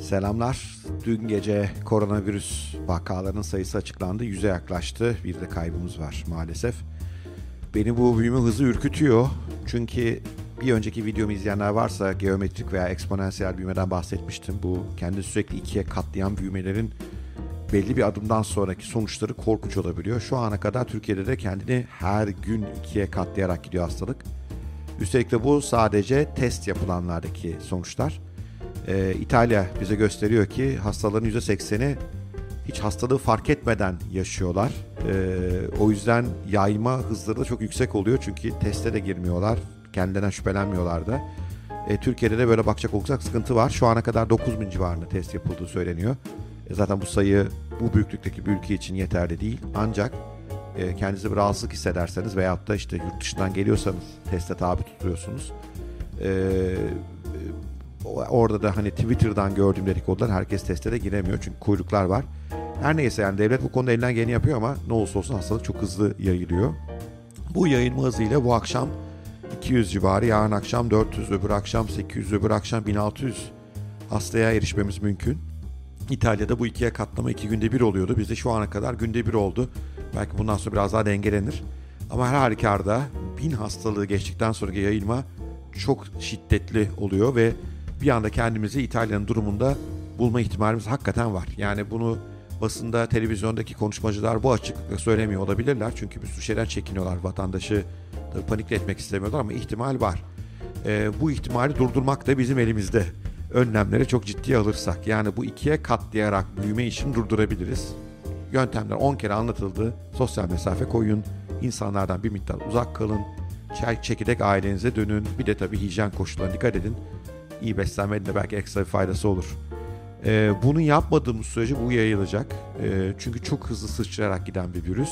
Selamlar. Dün gece koronavirüs vakalarının sayısı açıklandı. Yüze yaklaştı. Bir de kaybımız var maalesef. Beni bu büyüme hızı ürkütüyor. Çünkü bir önceki videomu izleyenler varsa geometrik veya eksponansiyel büyümeden bahsetmiştim. Bu kendini sürekli ikiye katlayan büyümelerin belli bir adımdan sonraki sonuçları korkunç olabiliyor. Şu ana kadar Türkiye'de de kendini her gün ikiye katlayarak gidiyor hastalık. Üstelik de bu sadece test yapılanlardaki sonuçlar. Ee, İtalya bize gösteriyor ki hastaların %80'i hiç hastalığı fark etmeden yaşıyorlar. Ee, o yüzden yayma hızları da çok yüksek oluyor çünkü teste de girmiyorlar. Kendilerinden şüphelenmiyorlar da. Ee, Türkiye'de de böyle bakacak olursak sıkıntı var. Şu ana kadar 9 bin civarında test yapıldığı söyleniyor. E, zaten bu sayı bu büyüklükteki bir ülke için yeterli değil. Ancak e, kendinizi bir rahatsızlık hissederseniz veyahut da işte yurt dışından geliyorsanız teste tabi tutuyorsunuz. E, orada da hani Twitter'dan gördüğüm dedikodular herkes teste de giremiyor çünkü kuyruklar var. Her neyse yani devlet bu konuda elinden geleni yapıyor ama ne olursa olsun hastalık çok hızlı yayılıyor. Bu yayılma hızıyla bu akşam 200 civarı, yarın akşam 400, öbür akşam 800, öbür akşam 1600 hastaya erişmemiz mümkün. İtalya'da bu ikiye katlama iki günde bir oluyordu. Bizde şu ana kadar günde bir oldu. Belki bundan sonra biraz daha dengelenir. Ama her halükarda bin hastalığı geçtikten sonraki yayılma çok şiddetli oluyor ve bir anda kendimizi İtalya'nın durumunda bulma ihtimalimiz hakikaten var. Yani bunu basında, televizyondaki konuşmacılar bu açıklıkla söylemiyor olabilirler. Çünkü bir sürü şeyden çekiniyorlar. Vatandaşı tabii panikle etmek istemiyorlar ama ihtimal var. Ee, bu ihtimali durdurmak da bizim elimizde. Önlemleri çok ciddiye alırsak. Yani bu ikiye katlayarak büyüme işini durdurabiliriz. Yöntemler 10 kere anlatıldı. Sosyal mesafe koyun. insanlardan bir miktar uzak kalın. Çekirdek ailenize dönün. Bir de tabii hijyen koşullarına dikkat edin. İyi beslenmenin de belki ekstra bir faydası olur. Ee, bunu yapmadığımız sürece bu yayılacak. Ee, çünkü çok hızlı sıçrayarak giden bir virüs.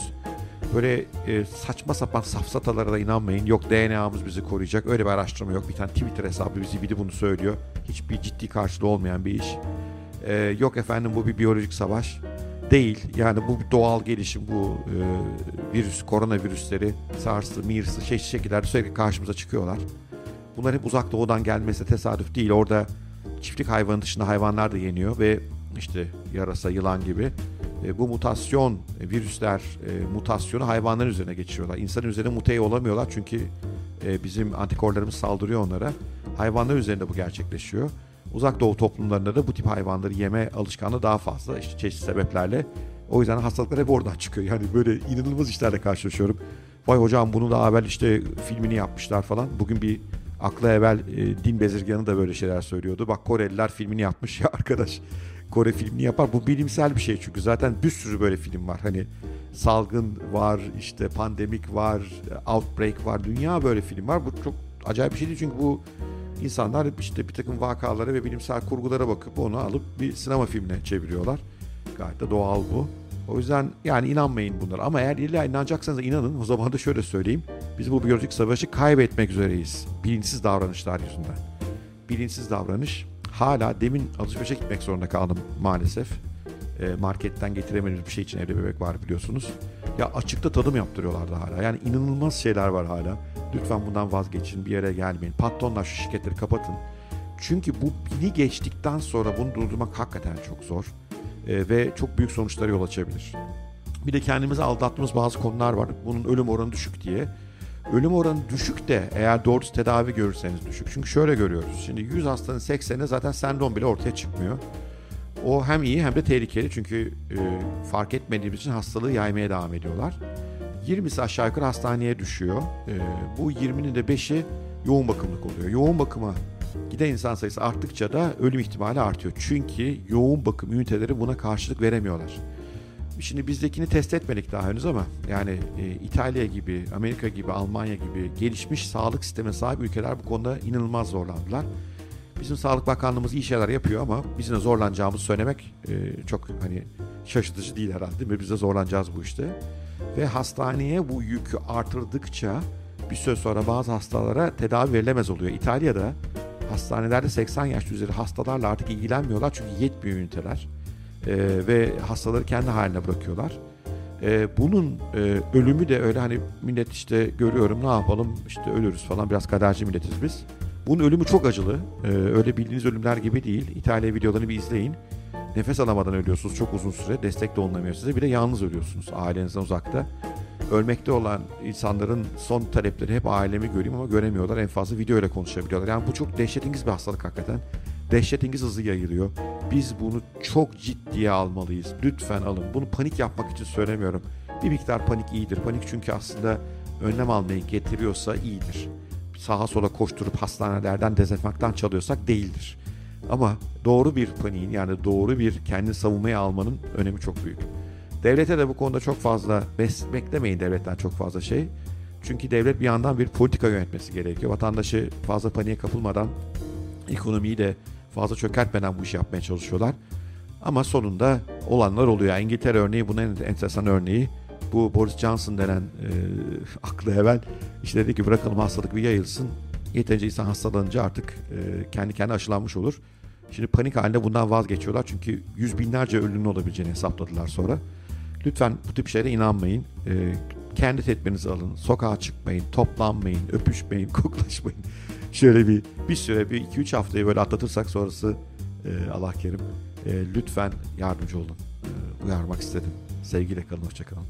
Böyle e, saçma sapan safsatalara da inanmayın. Yok DNA'mız bizi koruyacak. Öyle bir araştırma yok. Bir tane Twitter hesabı bizi biri bunu söylüyor. Hiçbir ciddi karşılığı olmayan bir iş. Ee, yok efendim bu bir biyolojik savaş. Değil. Yani bu doğal gelişim. Bu e, virüs, koronavirüsleri, SARS'ı, MERS'ı çeşitli şekillerde sürekli karşımıza çıkıyorlar. Bunlar hep uzak doğudan gelmesi tesadüf değil. Orada çiftlik hayvanı dışında hayvanlar da yeniyor ve işte yarasa, yılan gibi e, bu mutasyon, e, virüsler e, mutasyonu hayvanların üzerine geçiriyorlar. İnsanın üzerine muteye olamıyorlar çünkü e, bizim antikorlarımız saldırıyor onlara. Hayvanlar üzerinde bu gerçekleşiyor. Uzak doğu toplumlarında da bu tip hayvanları yeme alışkanlığı daha fazla işte çeşitli sebeplerle. O yüzden hastalıklar hep oradan çıkıyor. Yani böyle inanılmaz işlerle karşılaşıyorum. Vay hocam bunu daha evvel işte filmini yapmışlar falan. Bugün bir akla evvel e, din bezirganı da böyle şeyler söylüyordu. Bak Koreliler filmini yapmış ya arkadaş. Kore filmini yapar. Bu bilimsel bir şey çünkü zaten bir sürü böyle film var. Hani salgın var, işte pandemik var, outbreak var. Dünya böyle film var. Bu çok acayip bir şey değil çünkü bu insanlar işte bir takım vakalara ve bilimsel kurgulara bakıp onu alıp bir sinema filmine çeviriyorlar. Gayet de doğal bu. O yüzden yani inanmayın bunlara. Ama eğer illa inanacaksanız inanın. O zaman da şöyle söyleyeyim. Biz bu biyolojik savaşı kaybetmek üzereyiz. Bilinçsiz davranışlar yüzünden. Bilinçsiz davranış hala demin alışverişe gitmek zorunda kaldım maalesef. E, marketten getiremediğimiz bir şey için evde bebek var biliyorsunuz. Ya açıkta tadım yaptırıyorlardı hala. Yani inanılmaz şeyler var hala. Lütfen bundan vazgeçin. Bir yere gelmeyin. Patronlar şu şirketleri kapatın. Çünkü bu bini geçtikten sonra bunu durdurmak hakikaten çok zor. E, ve çok büyük sonuçlara yol açabilir. Bir de kendimizi aldattığımız bazı konular var. Bunun ölüm oranı düşük diye. Ölüm oranı düşük de eğer doğrusu tedavi görürseniz düşük. Çünkü şöyle görüyoruz. Şimdi 100 hastanın 80'inde zaten sendrom bile ortaya çıkmıyor. O hem iyi hem de tehlikeli çünkü e, fark etmediğimiz için hastalığı yaymaya devam ediyorlar. 20'si aşağı yukarı hastaneye düşüyor. E, bu 20'nin de 5'i yoğun bakımlık oluyor. Yoğun bakıma giden insan sayısı arttıkça da ölüm ihtimali artıyor. Çünkü yoğun bakım üniteleri buna karşılık veremiyorlar. Şimdi bizdekini test etmedik daha henüz ama yani e, İtalya gibi, Amerika gibi, Almanya gibi gelişmiş sağlık sistemine sahip ülkeler bu konuda inanılmaz zorlandılar. Bizim Sağlık Bakanlığımız iyi şeyler yapıyor ama bizim de zorlanacağımızı söylemek e, çok hani şaşırtıcı değil herhalde mi? Biz de zorlanacağız bu işte. Ve hastaneye bu yükü artırdıkça bir süre sonra bazı hastalara tedavi verilemez oluyor. İtalya'da hastanelerde 80 yaş üzeri hastalarla artık ilgilenmiyorlar çünkü yetmiyor üniteler ve hastaları kendi haline bırakıyorlar. E, bunun e, ölümü de öyle hani millet işte görüyorum ne yapalım işte ölürüz falan biraz kaderci milletiz biz. Bunun ölümü çok acılı. Ee, öyle bildiğiniz ölümler gibi değil. İtalya videolarını bir izleyin. Nefes alamadan ölüyorsunuz çok uzun süre. Destek de olunamıyor size. Bir de yalnız ölüyorsunuz ailenizden uzakta. Ölmekte olan insanların son talepleri hep ailemi göreyim ama göremiyorlar. En fazla video ile konuşabiliyorlar. Yani bu çok dehşetingiz bir hastalık hakikaten. Dehşetingiz hızlı yayılıyor. Biz bunu çok ciddiye almalıyız. Lütfen alın. Bunu panik yapmak için söylemiyorum. Bir miktar panik iyidir. Panik çünkü aslında önlem almayı getiriyorsa iyidir. Sağa sola koşturup hastanelerden dezenfektan çalıyorsak değildir. Ama doğru bir paniğin yani doğru bir kendi savunmaya almanın önemi çok büyük. Devlete de bu konuda çok fazla beklemeyin devletten çok fazla şey. Çünkü devlet bir yandan bir politika yönetmesi gerekiyor. Vatandaşı fazla paniğe kapılmadan, ekonomiyi de fazla çökertmeden bu işi yapmaya çalışıyorlar. Ama sonunda olanlar oluyor. İngiltere örneği bunun en enteresan örneği. Bu Boris Johnson denen e, aklı evvel işte dedi ki bırakalım hastalık bir yayılsın. Yeterince insan hastalanınca artık e, kendi kendine aşılanmış olur. Şimdi panik halinde bundan vazgeçiyorlar çünkü yüz binlerce ölümün olabileceğini hesapladılar sonra. Lütfen bu tip şeylere inanmayın. E, kendi tedbirinizi alın. Sokağa çıkmayın, toplanmayın, öpüşmeyin, koklaşmayın. Şöyle bir bir süre bir iki üç haftayı böyle atlatırsak sonrası e, Allah kerim e, lütfen yardımcı olun. E, uyarmak istedim. Sevgiyle kalın, hoşçakalın.